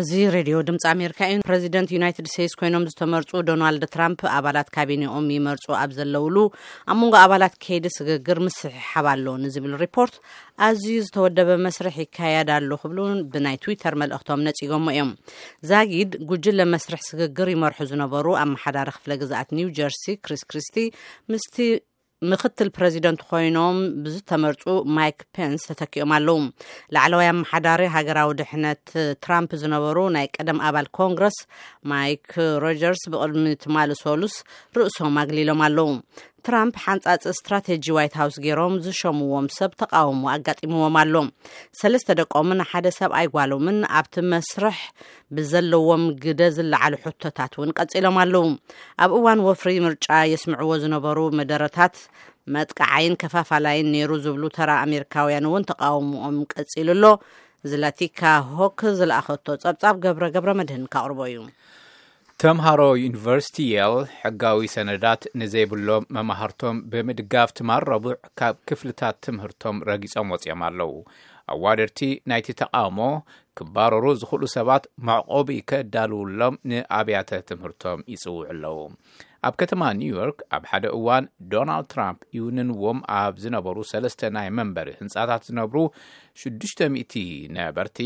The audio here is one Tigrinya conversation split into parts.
እዚ ሬድዮ ድምፂ ኣሜሪካ እዩ ፕረዚደንት ዩናይትድ ስቴትስ ኮይኖም ዝተመርፁ ዶናልድ ትራምፕ ኣባላት ካቢኔኦም ይመርፁ ኣብ ዘለውሉ ኣብ መንጎ ኣባላት ከይዲ ስግግር ምስሕሓብ ኣሎ ንዝብል ሪፖርት ኣዝዩ ዝተወደበ መስርሕ ይካየድ ኣሎ ክብሉ ብናይ ትዊተር መልእኽቶም ነፂጎሞ እዮም ዛጊድ ጉጅለ መስርሕ ስግግር ይመርሑ ዝነበሩ ኣመሓዳሪ ክፍለ ግዝኣት ኒው ጀርሲ ክሪስ ክሪስቲ ምስቲ ምክትል ፕረዚደንት ኮይኖም ብዝተመርፁ ማይክ ፔንስ ተተኪኦም ኣለዉ ላዕለዋይ ኣመሓዳሪ ሃገራዊ ድሕነት ትራምፕ ዝነበሩ ናይ ቀደም ኣባል ኮንግረስ ማይክ ሮጀርስ ብቕድሚ ትማሊ ሰሉስ ርእሶም ኣግሊሎም ኣለዉ ትራምፕ ሓንጻጽ ስትራቴጂ ዋይት ሃውስ ገይሮም ዝሸምዎም ሰብ ተቃውሞ ኣጋጢምዎም ኣሎ ሰለስተ ደቆምን ሓደ ሰብኣይ ጓሎምን ኣብቲ መስርሕ ብዘለዎም ግደ ዝለዓሉ ሕቶታት እውን ቀፂሎም ኣለዉ ኣብ እዋን ወፍሪ ምርጫ የስምዕዎ ዝነበሩ መደረታት መጥቃዓይን ከፋፋላይን ነይሩ ዝብሉ ተራ ኣሜሪካውያን እውን ተቃውሞኦም ቀፂሉ ኣሎ ዝላቲካ ሆክ ዝለኣኸቶ ፀብፃብ ገብረ ገብረ መድህን ካቕርቦ እዩ ተምሃሮ ዩኒቨርሲቲ የል ሕጋዊ ሰነዳት ንዘይብሎም መማህርቶም ብምድጋፍ ትማር ረቡዕ ካብ ክፍልታት ትምህርቶም ረጊፆም ወፂኦም ኣለዉ ኣዋደርቲ ናይቲ ተቃውሞ ክባረሩ ዝኽእሉ ሰባት መዕቆቢ ከዳልውሎም ንኣብያተ ትምህርቶም ይጽውዑ ኣለዉ። ኣብ ከተማ ኒውዮርክ ኣብ ሓደ እዋን ዶናልድ ትራምፕ ይውንንዎም ኣብ ዝነበሩ ሰለስተ ናይ መንበሪ ህንጻታት ዝነብሩ 600 ነበርቲ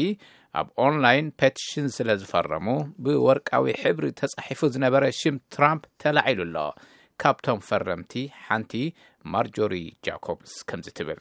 ኣብ ኦንላይን ፔቲሽን ስለ ዝፈረሙ ብወርቃዊ ሕብሪ ተጻሒፉ ዝነበረ ሽም ትራምፕ ተላዒሉ ኣሎ። ካብቶም ፈረምቲ ሓንቲ ማርጆሪ ጃኮብስ ከምዚ ትብል።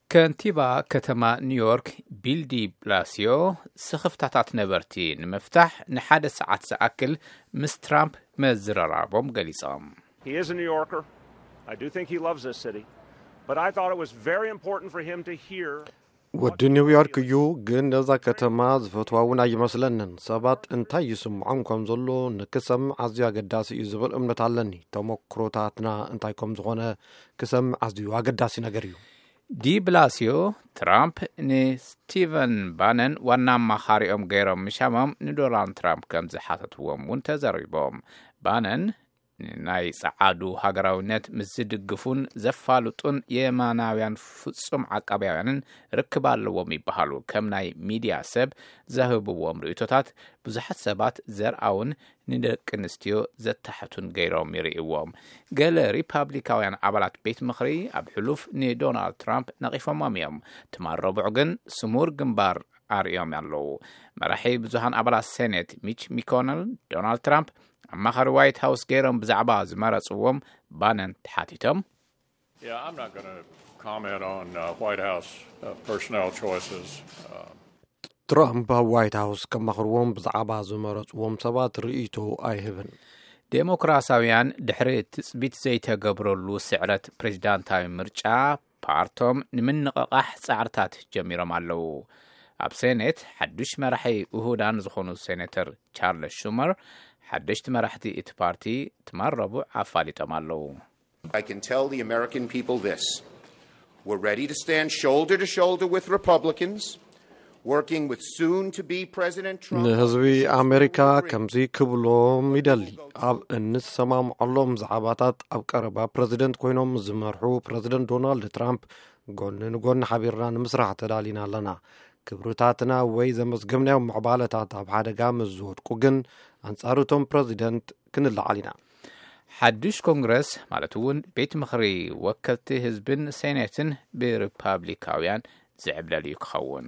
ከንቲባ ከተማ ኒውዮርክ ቢል ዲ ብላስዮ ስኽፍታታት ነበርቲ ንምፍታሕ ንሓደ ሰዓት ዝኣክል ምስ ትራምፕ ምዝርራቦም ገሊጾም። He is a New Yorker. I do think he loves this city. But I thought it was very important for him to hear ወዲ ኒውዮርክ እዩ ግን ነዛ ከተማ ዝፈትዋ እውን ኣይመስለንን ሰባት እንታይ ይስምዖም ከም ዘሎ ንክሰምዕ ኣዝዩ ኣገዳሲ እዩ ዝብል እምነት ኣለኒ ተመክሮታትና እንታይ ከም ዝኾነ ክሰምዕ ኣዝዩ ኣገዳሲ ነገር እዩ ዲብላስዮ ትራምፕ ንስቲቨን ባነን ዋና ኣማኻሪኦም ገይሮም ምሻሞም ንዶናልድ ትራምፕ ከም ዝሓተትዎም እውን ተዘሪቦም ባነን ንናይ ጸዓዱ ሃገራዊነት ምስ ዝድግፉን ዘፋልጡን የማናውያን ፍጹም ዓቃብያውያንን ርክብ ኣለዎም ይበሃሉ ከም ናይ ሚድያ ሰብ ዘህብዎም ርእቶታት ብዙሓት ሰባት ዘርኣውን ንደቂ ኣንስትዮ ዘታሕቱን ገይሮም ይርእዎም። ገለ ሪፓብሊካውያን ኣባላት ቤት ምኽሪ ኣብ ሕሉፍ ንዶናልድ ትራምፕ ነቒፎሞም እዮም። ትማል ረቡዕ ግን ስሙር ግንባር ኣርእዮም ኣለዉ። መራሒ ብዙሃን ኣባላት ሴኔት ሚች ሚኮነል ዶናልድ ትራምፕ ኣማኻሪ ዋይት ሃውስ ገይሮም ብዛዕባ ዝመረፅዎም ባነን ተሓቲቶም ትራምፕ ኣብ ዋይት ሃውስ ከማኽርዎም ብዛዕባ ዝመረፅዎም ሰባት ርእይቶ ኣይህብን። ዴሞክራሲያውያን ድሕሪ ትጽቢት ዘይተገብረሉ ስዕረት ፕሬዚዳንታዊ ምርጫ ፓርቶም ንምንቕቓሕ ጻዕርታት ጀሚሮም ኣለዉ። ኣብ ሴኔት ሓዱሽ መራሒ ውሁዳን ዝኾኑ ሴኔተር ቻርለስ ሹመር ሓደሽቲ መራሕቲ እቲ ፓርቲ ትማል ረቡዕ ኣፋሊጦም ኣለዉ። ንህዝቢ ኣመሪካ ከምዚ ክብሎም ይደሊ ኣብ እንሰማምዐሎም ዛዕባታት ኣብ ቀረባ ፕረዚደንት ኮይኖም ዝመርሑ ፕረዚደንት ዶናልድ ትራምፕ ጎኒ ንጎኒ ሓቢርና ንምስራሕ ተዳሊና ኣለና ክብርታትና ወይ ዘመዝገብናዮም ምዕባለታት ኣብ ሓደጋ ምስ ዝወድቁ ግን ኣንጻር እቶም ፕረዚደንት ክንለዓል ኢና። ሓድሽ ኮንግረስ ማለት እውን ቤት ምኽሪ ወከልቲ ህዝብን ሴኔትን ብሪፓብሊካውያን ዝዕብለል እዩ ክኸውን።